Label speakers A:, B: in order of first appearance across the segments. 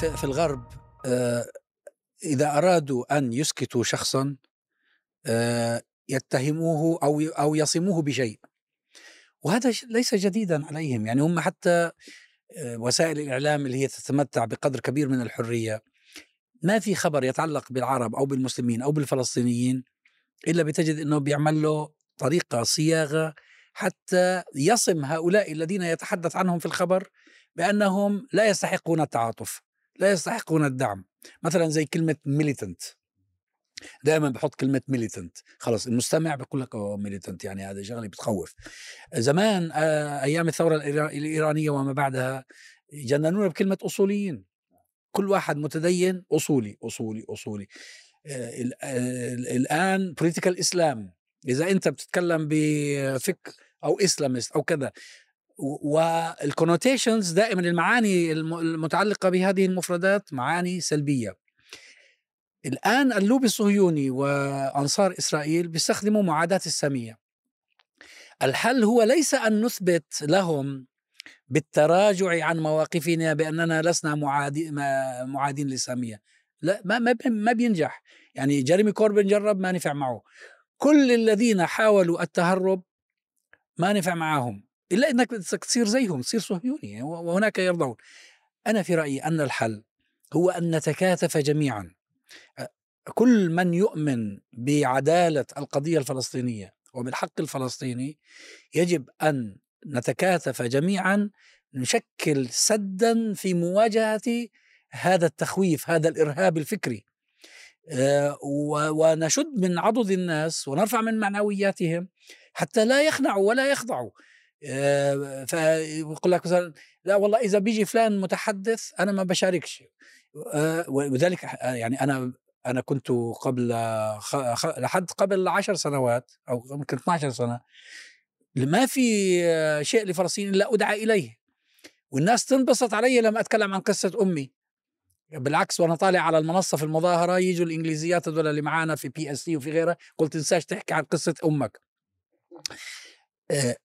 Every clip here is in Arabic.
A: في الغرب آه، إذا أرادوا أن يسكتوا شخصا آه، يتهموه أو أو يصموه بشيء. وهذا ليس جديدا عليهم. يعني هم حتى آه، وسائل الإعلام اللي هي تتمتع بقدر كبير من الحرية ما في خبر يتعلق بالعرب أو بالمسلمين أو بالفلسطينيين إلا بتجد أنه بيعمل له طريقة صياغة حتى يصم هؤلاء الذين يتحدث عنهم في الخبر بأنهم لا يستحقون التعاطف. لا يستحقون الدعم. مثلا زي كلمة militant دائما بحط كلمة militant خلص المستمع بيقول لك أوه militant يعني هذا شغلة بتخوف. زمان آه، أيام الثورة الإيرانية وما بعدها جننونا بكلمة أصوليين. كل واحد متدين أصولي أصولي أصولي. آه، آه، الآن political Islam إذا أنت بتتكلم بفكر أو Islamist أو كذا وال connotations دائما المعاني المتعلقة بهذه المفردات معاني سلبية. الآن اللوبي الصهيوني وأنصار إسرائيل بيستخدموا معاداة السامية. الحل هو ليس أن نثبت لهم بالتراجع عن مواقفنا بأننا لسنا معادي معادين للسامية. لا ما ما بينجح. يعني جيريمي كوربن جرب ما نفع معه. كل الذين حاولوا التهرب ما نفع معهم إلا إنك تصير زيهم تصير صهيوني وهناك يرضون. أنا في رأيي أن الحل هو أن نتكاتف جميعا. كل من يؤمن بعدالة القضية الفلسطينية وبالحق الفلسطيني يجب أن نتكاتف جميعا نشكل سدا في مواجهة هذا التخويف هذا الإرهاب الفكري. ونشد من عضد الناس ونرفع من معنوياتهم حتى لا يخنعوا ولا يخضعوا. فيقول لك مثلا لا والله إذا بيجي فلان متحدث أنا ما بشاركش. وذلك يعني أنا أنا كنت قبل لحد قبل عشر سنوات أو يمكن 12 سنة ما في شيء لفلسطين إلا أدعى إليه. والناس تنبسط علي لما أتكلم عن قصة أمي. بالعكس وأنا طالع على المنصة في المظاهرة يجوا الإنجليزيات هذول اللي معانا في PSC وفي غيرها قلت تنساش تحكي عن قصة أمك. آه،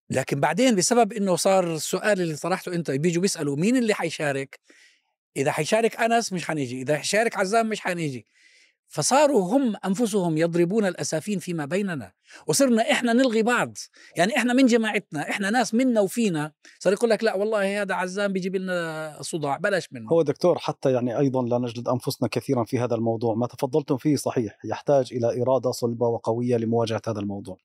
A: لكن بعدين بسبب إنه صار السؤال اللي طرحته أنت بيجوا بيسألوا مين اللي حيشارك؟ إذا حيشارك أنس مش حنيجي إذا حيشارك عزام مش حنيجي. فصاروا هم أنفسهم يضربون الأسافين فيما بيننا. وصرنا إحنا نلغي بعض. يعني إحنا من جماعتنا إحنا ناس منا وفينا. صار يقول لك لا والله هذا عزام بيجيب لنا صداع بلاش منه.
B: هو دكتور حتى يعني أيضا لا نجلد أنفسنا كثيرا في هذا الموضوع. ما تفضلتم فيه صحيح يحتاج إلى إرادة صلبة وقوية لمواجهة هذا الموضوع.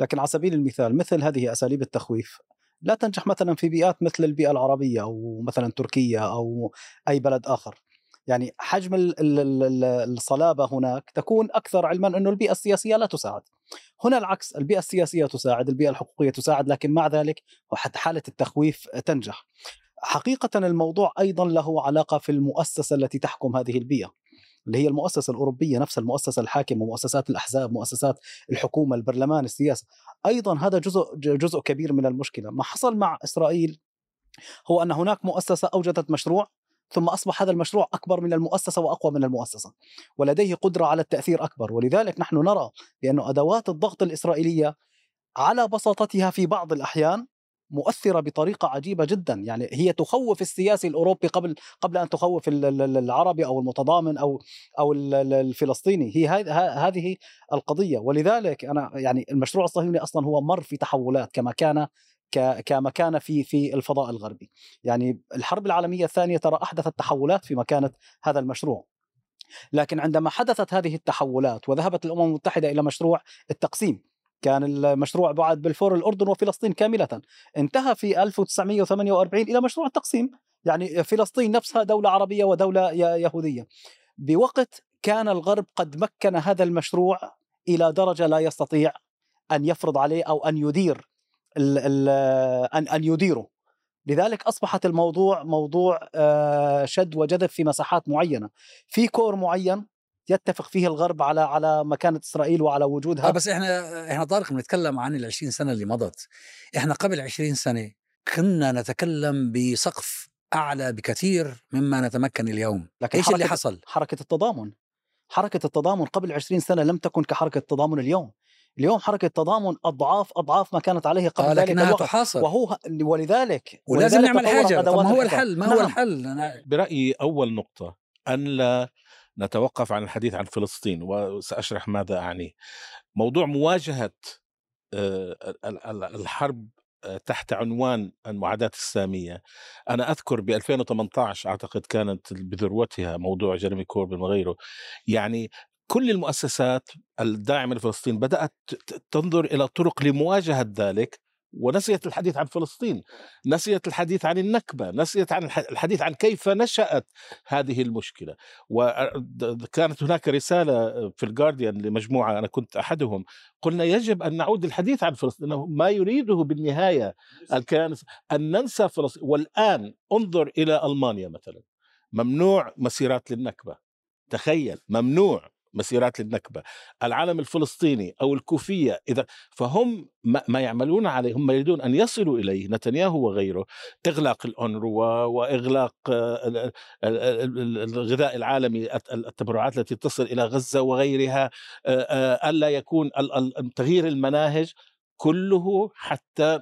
B: لكن على سبيل المثال مثل هذه أساليب التخويف لا تنجح مثلا في بيئات مثل البيئة العربية أو مثلا تركيا أو أي بلد آخر. يعني حجم الصلابة هناك تكون أكثر علما إنه البيئة السياسية لا تساعد. هنا العكس البيئة السياسية تساعد، البيئة الحقوقية تساعد، لكن مع ذلك وحتى حالة التخويف تنجح. حقيقه الموضوع أيضا له علاقة في المؤسسة التي تحكم هذه البيئة. اللي هي المؤسسة الأوروبية نفس المؤسسة الحاكمة مؤسسات الأحزاب مؤسسات الحكومة البرلمان السياسة أيضا هذا جزء جزء كبير من المشكلة ما حصل مع إسرائيل هو أن هناك مؤسسة أوجدت مشروع ثم أصبح هذا المشروع أكبر من المؤسسة وأقوى من المؤسسة ولديه قدرة على التأثير أكبر ولذلك نحن نرى بأن أدوات الضغط الإسرائيلية على بساطتها في بعض الأحيان مؤثرة بطريقة عجيبة جدا يعني هي تخوف السياسي الأوروبي قبل قبل أن تخوف العربي أو المتضامن أو أو الفلسطيني هي هذه القضية ولذلك أنا يعني المشروع الصهيوني أصلا هو مر في تحولات كما كان كمكانة في في الفضاء الغربي. يعني الحرب العالمية الثانية ترى أحدثت تحولات في مكانة هذا المشروع. لكن عندما حدثت هذه التحولات وذهبت الأمم المتحدة إلى مشروع التقسيم كان المشروع بعد بالفور الأردن وفلسطين كاملة انتهى في 1948 إلى مشروع التقسيم. يعني فلسطين نفسها دولة عربية ودولة يهودية. بوقت كان الغرب قد مكن هذا المشروع إلى درجة لا يستطيع أن يفرض عليه أو أن يدير ال ال أن أن يديروا لذلك أصبحت الموضوع موضوع آه، شد وجذب في مساحات معينة. في كور معين يتفق فيه الغرب على على مكانة إسرائيل وعلى وجودها
A: آه بس إحنا إحنا طارق بنتكلم عن ال 20 سنة اللي مضت. إحنا قبل 20 سنة كنا نتكلم بسقف أعلى بكثير مما نتمكن اليوم. لكن إيش اللي حصل؟
B: حركة التضامن. حركة التضامن قبل 20 سنة لم تكن كحركة التضامن اليوم. اليوم حركة تضامن أضعاف أضعاف ما كانت عليه قبل
A: آه
B: ذلك الوقت.
A: تحاصر.
B: وهو ولذلك
A: ولازم
B: ولذلك
A: نعمل حاجة. طب ما هو. الحل؟ ما هو
B: نعم.
A: الحل؟ أنا
C: برأيي أول نقطة أن لا نتوقف عن الحديث عن فلسطين وسأشرح ماذا أعني. موضوع مواجهة آه، ال- ال- الحرب آه، تحت عنوان المعاداة السامية. أنا أذكر ب 2018 أعتقد كانت بذروتها موضوع جيريمي كوربن وغيره. يعني كل المؤسسات الداعمة لفلسطين بدأت تنظر إلى طرق لمواجهة ذلك ونسيت الحديث عن فلسطين نسيت الحديث عن النكبة نسيت عن الح- الحديث عن كيف نشأت هذه المشكلة. وكانت هناك رسالة في الجارديان لمجموعة أنا كنت أحدهم قلنا يجب أن نعود للحديث عن فلسطين ما يريده بالنهاية الكيان أن ننسى فلسطين والآن انظر إلى ألمانيا مثلا ممنوع مسيرات للنكبة تخيل ممنوع. مسيرات للنكبة العالم الفلسطيني أو الكوفية إذا فهم ما يعملون عليه هم يريدون أن يصلوا إليه نتنياهو وغيره إغلاق الأونروا وإغلاق آه، ال- ال- ال- ال- الغذاء العالمي الت- التبرعات التي تصل إلى غزة وغيرها آه، آه، ألا يكون تغيير المناهج كله حتى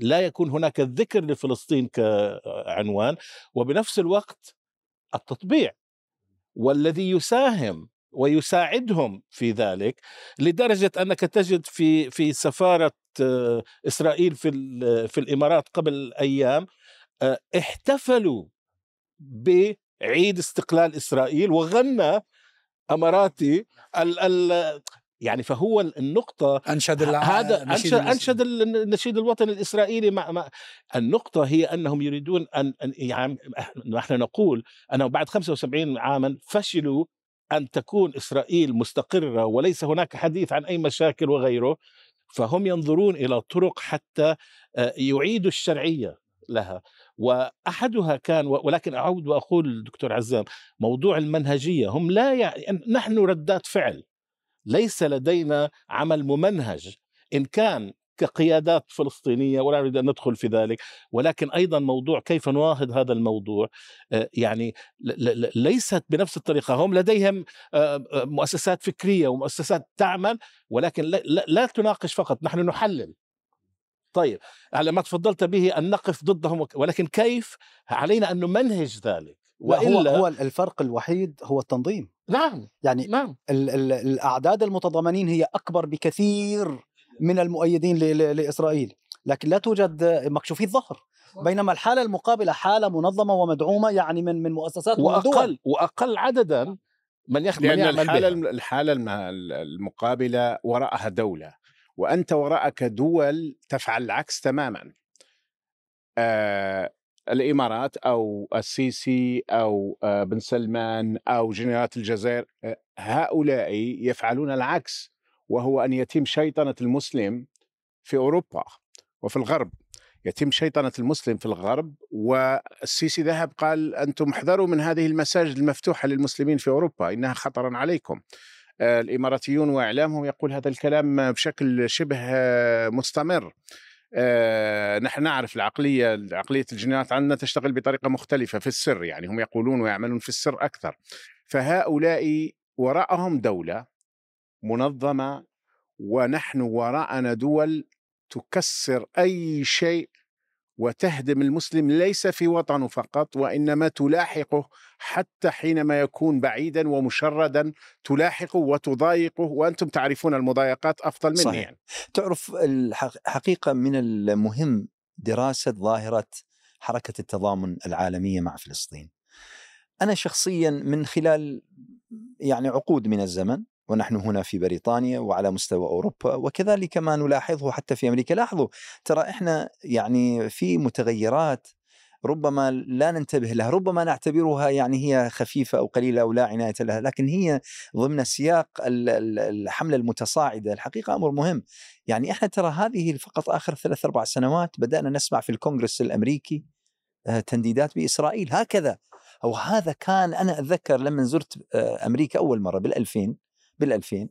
C: لا يكون هناك ذكر لفلسطين كعنوان وبنفس الوقت التطبيع والذي يساهم ويساعدهم في ذلك لدرجة أنك تجد في في سفارة آه، إسرائيل في في الإمارات قبل أيام آه، احتفلوا بعيد استقلال إسرائيل وغنى أماراتي ال ال يعني فهو النقطة
A: أنشد الع-
C: هذا أنشد
A: المس-
C: أنشد النشيد الوطني الإسرائيلي مع, مع النقطة هي أنهم يريدون أن أن- يعني نحن نقول أنه بعد 75 عاما فشلوا أن تكون إسرائيل مستقرة وليس هناك حديث عن أي مشاكل وغيره فهم ينظرون إلى طرق حتى آه، يعيدوا الشرعية لها. وأحدها كان ولكن أعود وأقول دكتور عزام موضوع المنهجية هم لا يعني نحن ردات فعل ليس لدينا عمل ممنهج. إن كان كقيادات فلسطينية ولا نريد أن ندخل في ذلك. ولكن أيضا موضوع كيف نواهد هذا الموضوع آه، يعني ليست بنفس الطريقة. هم لديهم آه، آه، مؤسسات فكرية ومؤسسات تعمل ولكن لا, تناقش فقط. نحن نحلل. طيب على ما تفضلت به أن نقف ضدهم ولكن كيف؟ علينا أن نمنهج ذلك.
B: لا هو
C: وإلا
B: هو الفرق الوحيد هو التنظيم.
C: نعم
B: يعني
C: نعم.
B: ال ال الأعداد المتضامنين هي أكبر بكثير. من المؤيدين ل- ل- لإسرائيل. لكن لا توجد مكشوفي الظهر. بينما الحالة المقابلة حالة منظمة ومدعومة يعني من من مؤسسات
C: وأقل وأقل عددا من يخ... من
D: لأن
C: يعمل
D: الحالة
C: بها.
D: الحالة الم- المقابلة وراءها دولة. وأنت وراءك دول تفعل العكس تماما. آه الإمارات أو السيسي أو آه بن سلمان أو جنرالات الجزائر آه هؤلاء يفعلون العكس. وهو أن يتم شيطنة المسلم في أوروبا وفي الغرب. يتم شيطنة المسلم في الغرب والسيسي ذهب قال أنتم احذروا من هذه المساجد المفتوحة للمسلمين في أوروبا إنها خطرا عليكم. آه، الإماراتيون وإعلامهم يقول هذا الكلام بشكل شبه آه، مستمر. آه، نحن نعرف العقلية عقلية الجنرالات عندنا تشتغل بطريقة مختلفة في السر يعني هم يقولون ويعملون في السر أكثر. فهؤلاء وراءهم دولة منظمة ونحن وراءنا دول تكسر أي شيء وتهدم المسلم ليس في وطنه فقط وإنما تلاحقه حتى حينما يكون بعيدا ومشردا تلاحقه وتضايقه وأنتم تعرفون المضايقات أفضل مني
E: صحيح.
D: يعني.
E: تعرف الحقيقة من المهم دراسة ظاهرة حركة التضامن العالمية مع فلسطين أنا شخصيا من خلال يعني عقود من الزمن ونحن هنا في بريطانيا وعلى مستوى أوروبا وكذلك ما نلاحظه حتى في أمريكا. لاحظوا ترى إحنا يعني في متغيرات ربما لا ننتبه لها ربما نعتبرها يعني هي خفيفة أو قليلة أو لا عناية لها لكن هي ضمن سياق ال- ال- الحملة المتصاعدة. الحقيقة أمر مهم. يعني إحنا ترى هذه فقط آخر ثلاث أربع سنوات بدأنا نسمع في الكونغرس الأمريكي آه، تنديدات بإسرائيل. هكذا. أو هذا كان أنا أتذكر لما زرت آه، أمريكا أول مرة بالألفين بالألفين.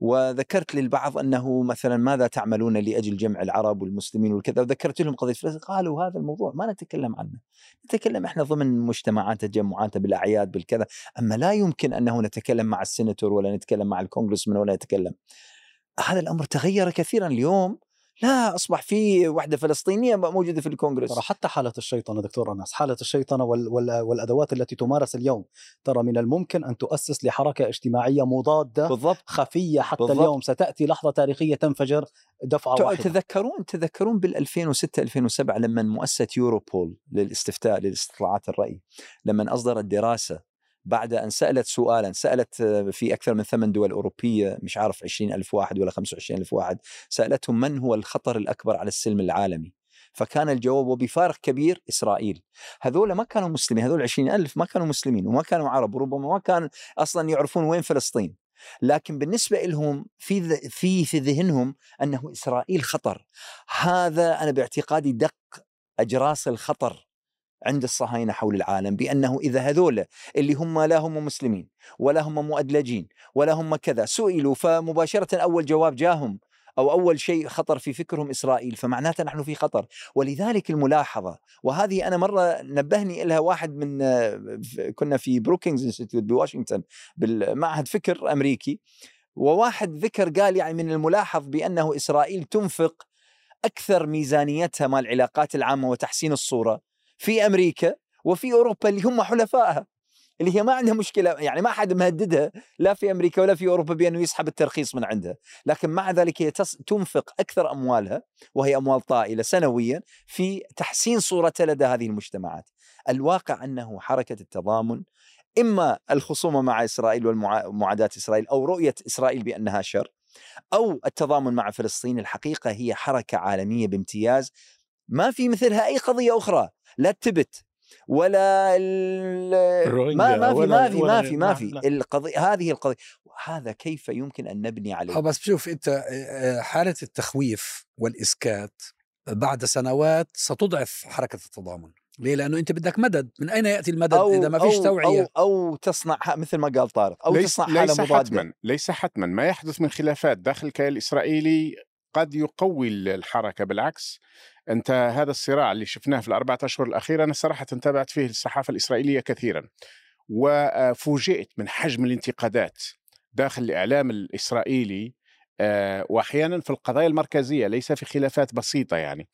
E: وذكرت للبعض أنه مثلا ماذا تعملون لأجل جمع العرب والمسلمين والكذا وذكرت لهم قضية فلسطين قالوا هذا الموضوع ما نتكلم عنه. نتكلم إحنا ضمن مجتمعات تجمعات بالأعياد بالكذا أما لا يمكن أنه نتكلم مع السيناتور ولا نتكلم مع الكونغرسمان ولا نتكلم. هذا الأمر تغير كثيرا اليوم. لا أصبح في وحدة فلسطينية موجودة في الكونغرس.
B: ترى حتى حالة الشيطنة دكتور أنس حالة الشيطنة وال وال والأدوات التي تمارس اليوم ترى من الممكن أن تؤسس لحركة اجتماعية مضادة
E: بالضبط.
B: خفية حتى
E: بالضبط.
B: اليوم. ستأتي لحظة تاريخية تنفجر دفعة
E: تع-
B: واحدة.
E: تذكرون تذكرون بال 2006 2007 لما مؤسسة يوروبول للاستفتاء للاستطلاعات الرأي لما أصدرت دراسة بعد أن سألت سؤالا سألت آه، في أكثر من ثمان دول أوروبية مش عارف 20 ألف واحد ولا 25 ألف واحد سألتهم من هو الخطر الأكبر على السلم العالمي؟ فكان الجواب وبفارق كبير إسرائيل. هذول ما كانوا مسلمين هذول 20 ألف ما كانوا مسلمين وما كانوا عرب وربما ما كانوا أصلا يعرفون وين فلسطين. لكن بالنسبة لهم في في في ذهنهم أنه إسرائيل خطر. هذا أنا باعتقادي دق أجراس الخطر عند الصهاينة حول العالم بأنه إذا هذول اللي هم لا هم مسلمين ولا هم مؤدلجين ولا هم كذا سئلوا فمباشرة أول جواب جاهم أو أول شيء خطر في فكرهم إسرائيل فمعناته نحن في خطر. ولذلك الملاحظة وهذه أنا مرة نبهني لها واحد من كنا في Brookings Institute بواشنطن بالمعهد فكر أمريكي وواحد ذكر قال يعني من الملاحظ بأنه إسرائيل تنفق أكثر ميزانيتها مال العلاقات العامة وتحسين الصورة. في أمريكا وفي أوروبا اللي هم حلفائها اللي هي ما عندها مشكلة يعني ما حد مهددها لا في أمريكا ولا في أوروبا بأنه يسحب الترخيص من عندها، لكن مع ذلك هي تنفق أكثر أموالها وهي أموال طائلة سنويا في تحسين صورتها لدى هذه المجتمعات. الواقع أنه حركة التضامن إما الخصومة مع إسرائيل ومعاداه إسرائيل أو رؤية إسرائيل بأنها شر أو التضامن مع فلسطين الحقيقة هي حركة عالمية بامتياز ما في مثلها أي قضية أخرى لا التبت ولا ال- ما ما في ما في ما
C: ولا-
E: في ما
C: نعم،
E: في.
C: نعم.
E: القضية هذه القضية هذا كيف يمكن أن نبني
A: آه
E: عليه
A: بس شوف أنت آه، حالة التخويف والإسكات بعد سنوات ستضعف حركة التضامن. ليه؟ لأنه أنت بدك مدد. من أين يأتي المدد إذا ما فيش
E: أو
A: توعية؟
E: أو أو تصنع مثل ما قال طارق أو
D: ليس
E: تصنع حالة
D: ليس
E: مضادة.
D: حتما ليس حتما. ما يحدث من خلافات. داخل الكيان الإسرائيلي قد يقوي الحركة. بالعكس أنت هذا الصراع اللي شفناه في الأربعة أشهر الأخيرة أنا صراحة تابعت فيه الصحافة الإسرائيلية كثيرا. وفوجئت من حجم الانتقادات داخل الإعلام الإسرائيلي آه، واحيانا في القضايا المركزية ليس في خلافات بسيطة يعني.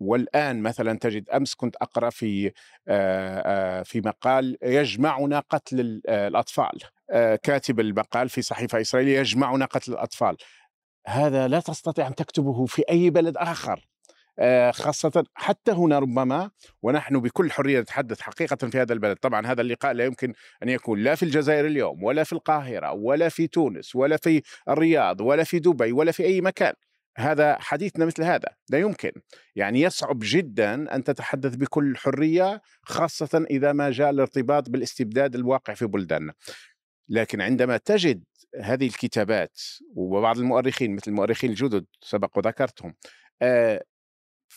D: والآن مثلا تجد أمس كنت أقرأ في آه، آه، في مقال يجمعنا قتل ال- آه، الأطفال. آه، كاتب المقال في صحيفة إسرائيلية يجمعنا قتل الأطفال. هذا لا تستطيع أن تكتبه في أي بلد آخر. آه، خاصة حتى هنا ربما ونحن بكل حرية نتحدث حقيقة في هذا البلد. طبعا هذا اللقاء لا يمكن أن يكون لا في الجزائر اليوم ولا في القاهرة ولا في تونس ولا في الرياض ولا في دبي ولا في أي مكان. هذا حديثنا مثل هذا. لا يمكن. يعني يصعب جدا أن تتحدث بكل حرية خاصة إذا ما جاء الارتباط بالاستبداد الواقع في بلداننا لكن عندما تجد هذه الكتابات وبعض المؤرخين مثل المؤرخين الجدد سبق وذكرتهم آه،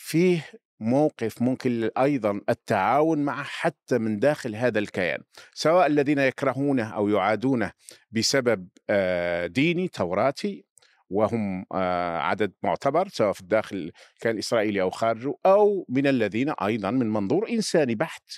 D: فيه موقف ممكن أيضا التعاون مع حتى من داخل هذا الكيان سواء الذين يكرهونه أو يعادونه بسبب آه، ديني توراتي وهم آه، عدد معتبر سواء في الداخل كان الاسرائيلي أو خارجه أو من الذين أيضا من منظور إنساني بحت.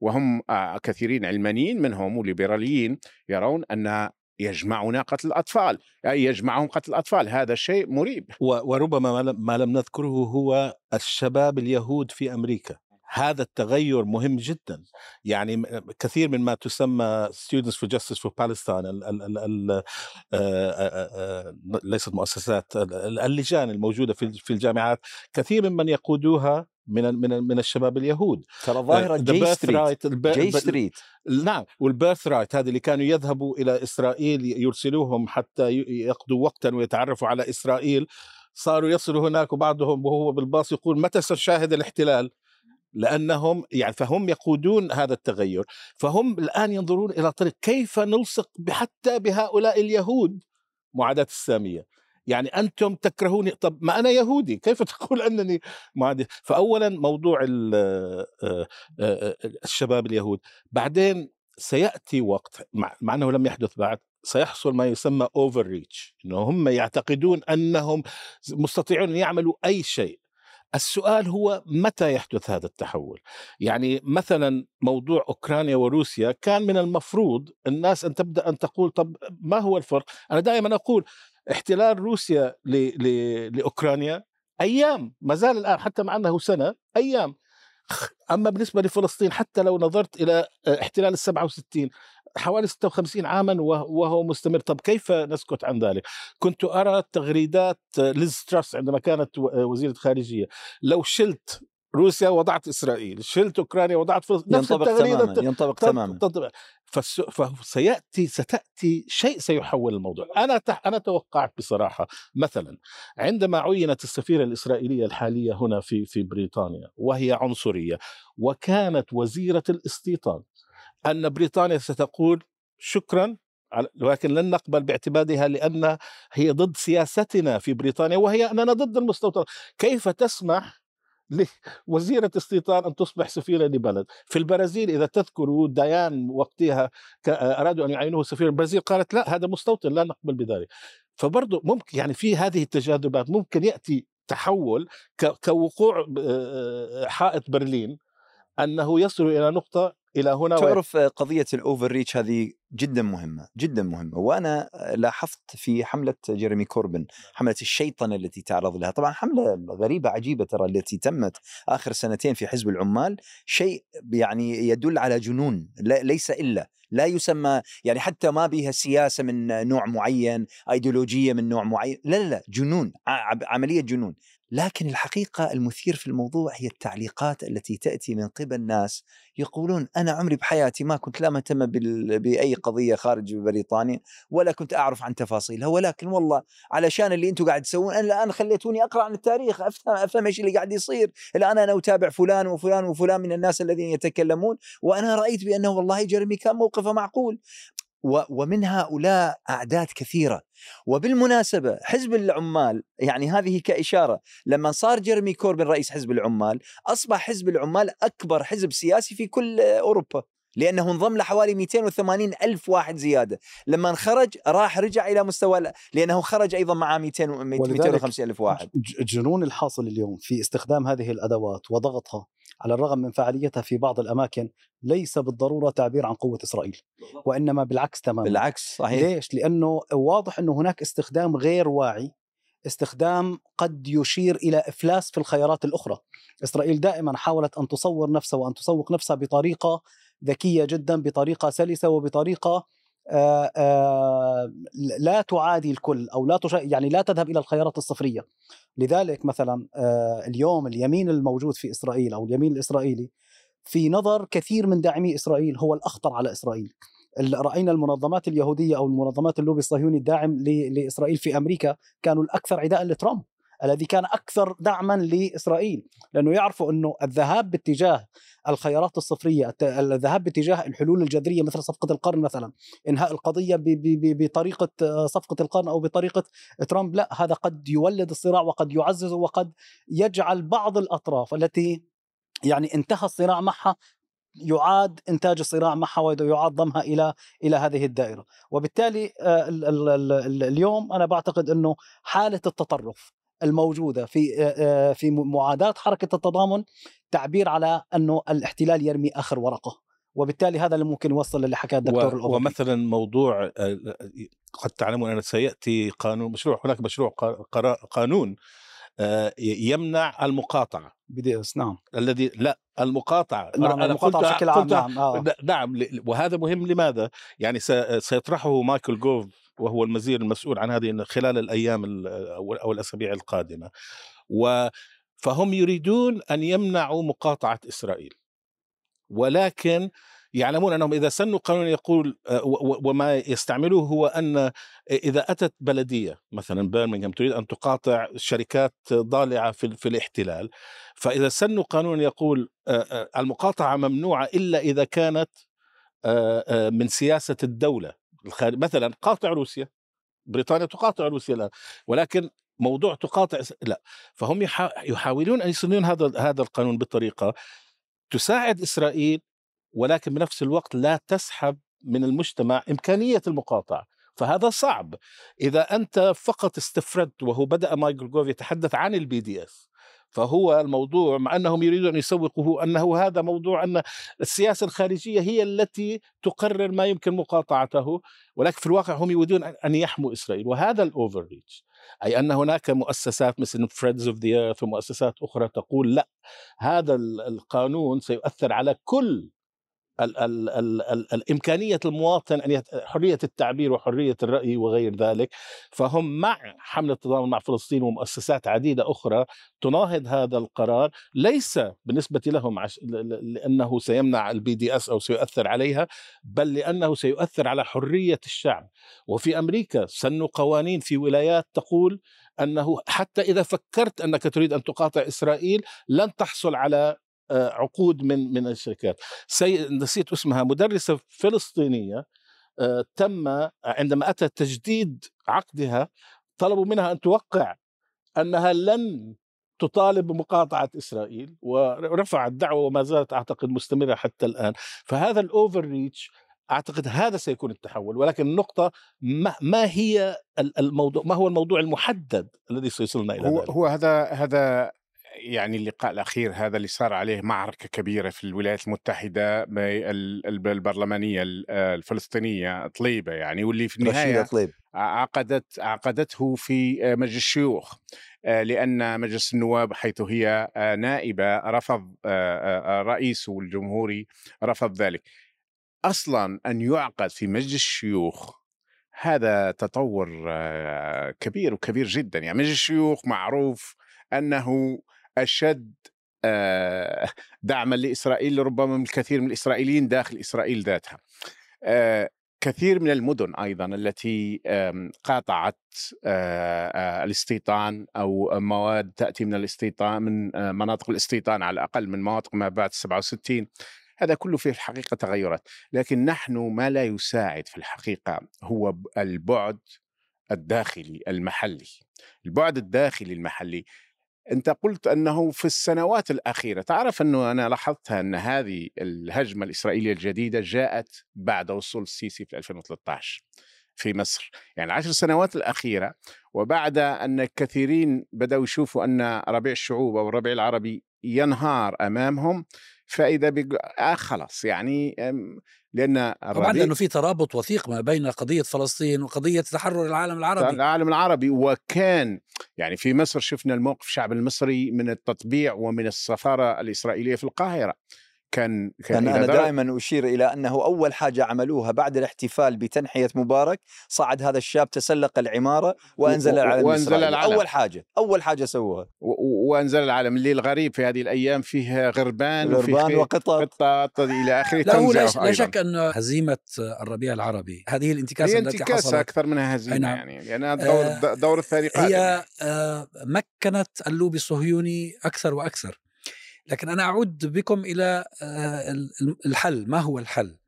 D: وهم آه، كثيرين علمانيين منهم وليبراليين يرون أن يجمعنا قتل الأطفال اي يجمعهم قتل الأطفال هذا شيء مريب.
C: وربما ما لم- نذكره هو الشباب اليهود في أمريكا. هذا التغير مهم جدا. يعني كثير من ما تسمى Students for Justice for Palestine ال ال ال آه، آه، آه، ليست مؤسسات ال- ال- اللجان الموجودة في في الجامعات كثير ممن يقودوها من من من الشباب اليهود.
E: ترى ظاهرة
C: The
E: J
C: Street الب- J
E: Street
C: نعم وال Birthright هذه اللي كانوا يذهبوا إلى إسرائيل يرسلوهم حتى يقضوا وقتا ويتعرفوا على إسرائيل. صاروا يصلوا هناك وبعضهم وهو بالباص يقول متى سنشاهد الاحتلال؟ لأنهم يعني فهم يقودون هذا التغير. فهم الآن ينظرون إلى طريق كيف نلصق حتى بهؤلاء اليهود. معاداة السامية. يعني أنتم تكرهوني؟ طب ما أنا يهودي كيف تقول أنني معادي فاولا موضوع ال- آه، آه، الشباب اليهود. بعدين سيأتي وقت مع, أنه لم يحدث بعد سيحصل ما يسمى اوفر ريتش إنه هم يعتقدون أنهم مستطيعون أن يعملوا أي شيء. السؤال هو متى يحدث هذا التحول؟ يعني مثلا موضوع أوكرانيا وروسيا كان من المفروض الناس أن تبدأ أن تقول طب ما هو الفرق؟ أنا دائما أقول احتلال روسيا ل... ل... لأوكرانيا أيام ما زال الآن حتى مع أنه سنة أيام. أما بالنسبة لفلسطين حتى لو نظرت إلى احتلال ال 67 حوالي 56 عاما وهو مستمر. طب كيف نسكت عن ذلك؟ كنت أرى تغريدات ليز تراس عندما كانت وزيرة خارجية. لو شلت روسيا وضعت إسرائيل شلت أوكرانيا وضعت
E: فلسطين ينطبق تماما ينطبق تماما.
C: فسيأتي ستأتي شيء سيحول الموضوع. أنا تح أنا توقعت بصراحة مثلا عندما عينت السفيرة الإسرائيلية الحالية هنا في في بريطانيا وهي عنصرية وكانت وزيرة الاستيطان أن بريطانيا ستقول شكرا ولكن لن نقبل باعتمادها لأن هي ضد سياستنا في بريطانيا وهي أننا ضد المستوطنه كيف تسمح لوزيرة استيطان أن تصبح سفيرة لبلد. في البرازيل إذا تذكروا ديان وقتها أرادوا أن يعينوه سفير البرازيل قالت لا هذا مستوطن لا نقبل بذلك. فبرضه ممكن يعني في هذه التجاذبات ممكن يأتي تحول كوقوع حائط برلين أنه يصل إلى نقطة إلى هنا
E: تعرف و... قضية ال overreach هذه جدا مهمة جدا مهمة. وأنا لاحظت في حملة جيريمي كوربن حملة الشيطنه التي تعرض لها. طبعا حملة غريبة عجيبة ترى التي تمت آخر سنتين في حزب العمال. شيء يعني يدل على جنون ليس إلا لا يسمى يعني حتى ما بها سياسة من نوع معين ايديولوجيه من نوع معين. لا لا لا جنون عملية جنون. لكن الحقيقة المثير في الموضوع هي التعليقات التي تأتي من قبل ناس يقولون أنا عمري بحياتي ما كنت لا مهتم بأي قضية خارج بريطانيا ولا كنت أعرف عن تفاصيلها ولكن والله علشان اللي أنتم قاعد تسوون أنا الآن خليتوني أقرأ عن التاريخ أفهم, أفهم إيش اللي قاعد يصير. الآن أنا أتابع فلان وفلان وفلان من الناس الذين يتكلمون وأنا رأيت بأنه والله جيرمي كان موقفه معقول. ومن هؤلاء أعداد كثيرة. وبالمناسبة حزب العمال يعني هذه كإشارة لما صار جيرمي كوربن رئيس حزب العمال أصبح حزب العمال أكبر حزب سياسي في كل أوروبا لأنه انضم لحوالي 280 ألف واحد زيادة. لما خرج راح رجع إلى مستوى لأنه خرج أيضا مع 200 250 ألف واحد.
B: الجنون الحاصل اليوم في استخدام هذه الأدوات وضغطها على الرغم من فعاليتها في بعض الأماكن ليس بالضرورة تعبير عن قوة إسرائيل وإنما بالعكس تماما.
E: بالعكس صحيح.
B: ليش؟ لأنه واضح إنه هناك استخدام غير واعي استخدام قد يشير إلى إفلاس في الخيارات الأخرى. إسرائيل دائما حاولت أن تصور نفسها وأن تسوق نفسها بطريقة ذكية جدا بطريقة سلسة وبطريقة لا تعادي الكل أو لا تش... يعني لا تذهب إلى الخيارات الصفرية. لذلك مثلا اليوم اليمين الموجود في إسرائيل أو اليمين الإسرائيلي في نظر كثير من داعمي إسرائيل هو الأخطر على إسرائيل. رأينا المنظمات اليهودية أو المنظمات اللوبي الصهيوني الداعم لإسرائيل في أمريكا كانوا الأكثر عداء لترامب. الذي كان أكثر دعما لإسرائيل لأنه يعرفوا أنه الذهاب باتجاه الخيارات الصفرية الذهاب باتجاه الحلول الجذرية مثل صفقة القرن مثلا إنهاء القضية بطريقة صفقة القرن أو بطريقة ترامب لا هذا قد يولد الصراع وقد يعززه وقد يجعل بعض الأطراف التي يعني انتهى الصراع معها يعاد إنتاج الصراع معها ويعاد ضمها إلى إلى هذه الدائرة، وبالتالي اليوم أنا بعتقد أنه حالة التطرف الموجودة في في معاداة حركة التضامن تعبير على أنه الاحتلال يرمي آخر ورقة وبالتالي هذا اللي ممكن يوصل اللي حكاه الدكتور
C: الأوروبي. ومثلا موضوع قد تعلمون أن سيأتي قانون مشروع هناك مشروع قانون يمنع
B: المقاطعة. BDS نعم.
C: الذي لا المقاطعة.
B: نعم أنا المقاطعة بشكل عام نعم
C: آه. نعم وهذا مهم لماذا؟ يعني سيطرحه مايكل جوف وهو الوزير المسؤول عن هذه خلال الأيام أو الأسابيع القادمة. و فهم يريدون أن يمنعوا مقاطعة إسرائيل. ولكن يعلمون أنهم إذا سنوا قانون يقول وما يستعملوه هو أن إذا أتت بلدية مثلا برمنغهام تريد أن تقاطع شركات ضالعة في, في الاحتلال فإذا سنوا قانون يقول المقاطعة ممنوعة إلا إذا كانت من سياسة الدولة مثلا قاطع روسيا بريطانيا تقاطع روسيا الآن ولكن موضوع تقاطع لا فهم يحاولون أن يصنعون هذا هذا القانون بطريقة تساعد إسرائيل ولكن بنفس الوقت لا تسحب من المجتمع إمكانية المقاطعة فهذا صعب. إذا أنت فقط استفردت وهو بدأ مايكل جوف يتحدث عن ال BDS فهو الموضوع مع أنهم يريدون ان يسوقوه أنه هذا موضوع أن السياسة الخارجية هي التي تقرر ما يمكن مقاطعته ولكن في الواقع هم يريدون ان يحموا إسرائيل وهذا ال overreach أي أن هناك مؤسسات مثل Friends of the Earth ومؤسسات أخرى تقول لا هذا القانون سيؤثر على كل ال ال ال ال الإمكانية المواطن أن. حرية التعبير وحرية الرأي وغير ذلك فهم مع حملة التضامن مع فلسطين ومؤسسات عديدة أخرى تناهض هذا القرار ليس بالنسبة لهم عش... لأنه سيمنع ال BDS أو سيؤثر عليها بل لأنه سيؤثر على حرية الشعب وفي أمريكا سنوا قوانين في ولايات تقول أنه حتى إذا فكرت أنك تريد أن تقاطع إسرائيل لن تحصل على عقود من من الشركات. سي... نسيت اسمها مدرسة فلسطينية تم عندما اتى تجديد عقدها طلبوا منها أن توقع أنها لن تطالب بمقاطعة إسرائيل ورفعت دعوة وما زالت أعتقد مستمرة حتى الآن. فهذا الأوفر ريتش أعتقد هذا سيكون التحول. ولكن النقطة ما, ما هي الموضوع ما هو الموضوع المحدد الذي سيصلنا إلى
D: هو
C: ذلك؟
D: هو هذا هذا يعني اللقاء الأخير هذا اللي صار عليه معركة كبيرة في الولايات المتحدة البرلمانية الفلسطينية طليبة يعني واللي في النهاية
E: طليب
D: عقدت عقدته في مجلس الشيوخ لأن مجلس النواب حيث هي نائبة رفض رئيسه الجمهوري رفض ذلك. أصلا أن يعقد في مجلس الشيوخ هذا تطور كبير وكبير جدا يعني مجلس الشيوخ معروف أنه أشد دعما لإسرائيل ربما من الكثير من الإسرائيليين داخل إسرائيل ذاتها. كثير من المدن أيضا التي قاطعت الاستيطان أو مواد تأتي من الاستيطان من مناطق الاستيطان على الأقل من مناطق ما بعد 67 هذا كله في الحقيقة تغيرات. لكن نحن ما لا يساعد في الحقيقة هو البعد الداخلي المحلي. البعد الداخلي المحلي أنت قلت أنه في السنوات الأخيرة تعرف أنه أنا لاحظتها أن هذه الهجمة الإسرائيلية الجديدة جاءت بعد وصول السيسي في 2013 في مصر. يعني العشر سنوات الأخيرة وبعد أن كثيرين بدأوا يشوفوا أن ربيع الشعوب أو الربيع العربي ينهار أمامهم فإذا بيقول آه خلاص يعني لأن
A: طبعا لأنه في ترابط وثيق ما بين قضية فلسطين وقضية تحرر العالم العربي.
D: العالم العربي. وكان يعني في مصر شفنا الموقف الشعب المصري من التطبيع ومن السفارة الإسرائيلية في القاهرة. كان
E: كان أنا دائما أشير إلى أنه أول حاجة عملوها بعد الاحتفال بتنحية مبارك صعد هذا الشاب تسلق العمارة وأنزل العلم وأنزل العلم أول حاجة أول حاجة سووها.
D: وأنزل العلم اللي الغريب في هذه الأيام فيه غربان
E: غربان وقطط.
D: قطط إلى آخره
A: لا لا شك أن هزيمة الربيع العربي هذه الانتكاسة
D: هي
A: التي
D: انتكاسة
A: حصلت
D: أكثر منها هزيمة نعم. يعني لأنها دور آه دور الثاني
A: قادم. هي آه مكنت اللوبي الصهيوني أكثر وأكثر. لكن أنا أعود بكم إلى الحل. ما هو الحل؟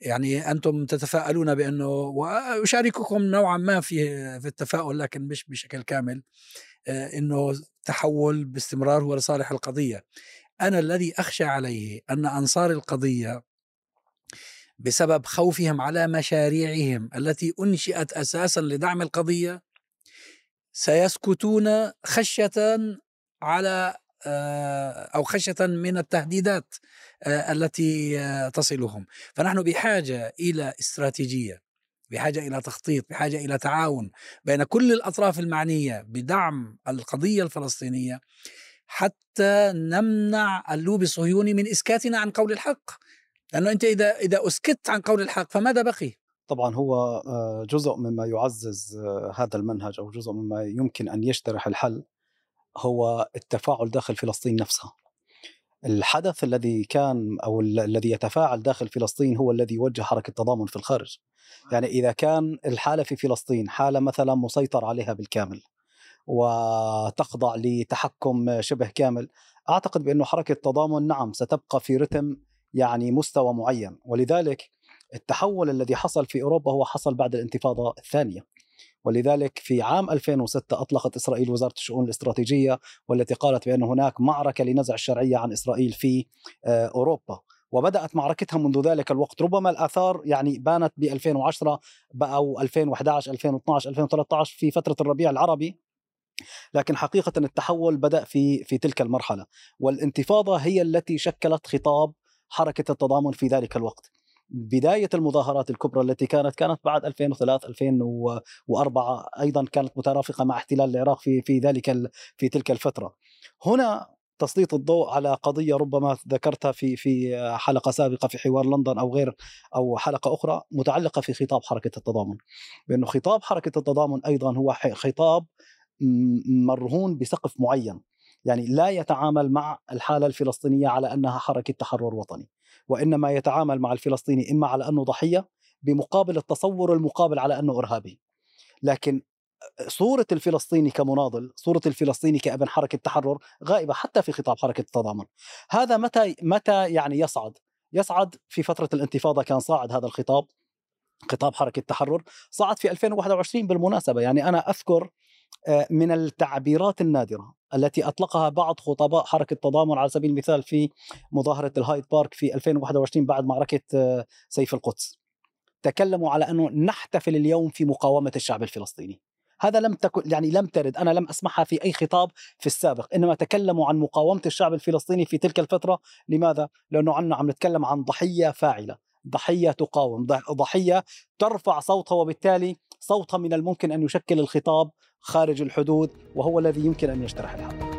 A: يعني أنتم تتفائلون بأنه وأشارككم نوعا ما في في التفاؤل لكن مش بشكل كامل إنه تحول باستمرار هو لصالح القضية. أنا الذي أخشى عليه أن أنصار القضية بسبب خوفهم على مشاريعهم التي أنشئت أساسا لدعم القضية سيسكتون خشية على أو خشية من التهديدات التي تصلهم. فنحن بحاجة إلى استراتيجية بحاجة إلى تخطيط بحاجة إلى تعاون بين كل الأطراف المعنية بدعم القضية الفلسطينية حتى نمنع اللوبي الصهيوني من إسكاتنا عن قول الحق. لأنه أنت إذا إذا أسكت عن قول الحق فماذا بقي؟
B: طبعا هو جزء مما يعزز هذا المنهج أو جزء مما يمكن أن يشترح الحل. هو التفاعل داخل فلسطين نفسها. الحدث الذي كان أو الذي يتفاعل داخل فلسطين هو الذي يوجه حركة تضامن في الخارج. يعني إذا كان الحالة في فلسطين حالة مثلا مسيطر عليها بالكامل وتخضع لتحكم شبه كامل أعتقد بأنه حركة تضامن نعم ستبقى في رتم يعني مستوى معين. ولذلك التحول الذي حصل في أوروبا هو حصل بعد الانتفاضة الثانية. ولذلك في عام 2006 أطلقت إسرائيل وزارة الشؤون الاستراتيجية والتي قالت بأن هناك معركة لنزع الشرعية عن إسرائيل في أوروبا. وبدأت معركتها منذ ذلك الوقت. ربما الآثار يعني بانت ب 2010 أو 2011 2012 2013 في فترة الربيع العربي. لكن حقيقة التحول بدأ في في تلك المرحلة. والانتفاضة هي التي شكلت خطاب حركة التضامن في ذلك الوقت. بداية المظاهرات الكبرى التي كانت كانت بعد 2003 2004 أيضا كانت مترافقة مع احتلال العراق في في ذلك في تلك الفترة. هنا تسليط الضوء على قضية ربما ذكرتها في في حلقة سابقة في حوار لندن أو غير أو حلقة أخرى متعلقة في خطاب حركة التضامن. بانه خطاب حركة التضامن أيضا هو خطاب مرهون بسقف معين. يعني لا يتعامل مع الحالة الفلسطينية على أنها حركة تحرر وطني. وإنما يتعامل مع الفلسطيني إما على أنه ضحية بمقابل التصور المقابل على أنه إرهابي. لكن صورة الفلسطيني كمناضل صورة الفلسطيني كابن حركة تحرر غائبة حتى في خطاب حركة التضامن. هذا متى متى يعني يصعد؟ يصعد في فترة الانتفاضة كان صاعد هذا الخطاب خطاب حركة التحرر صعد في 2021 بالمناسبة. يعني أنا أذكر من التعبيرات النادرة التي أطلقها بعض خطباء حركة التضامن على سبيل المثال في مظاهرة الهايد بارك في 2021 بعد معركة آه، سيف القدس. تكلموا على أنه نحتفل اليوم في مقاومة الشعب الفلسطيني. هذا لم تكن يعني لم ترد أنا لم أسمعها في أي خطاب في السابق. إنما تكلموا عن مقاومة الشعب الفلسطيني في تلك الفترة. لماذا؟ لأنه عنا عم نتكلم عن ضحية فاعلة. ضحية تقاوم ضحية ترفع صوتها وبالتالي صوتها من الممكن أن يشكل الخطاب خارج الحدود وهو الذي يمكن أن يجترح الحرب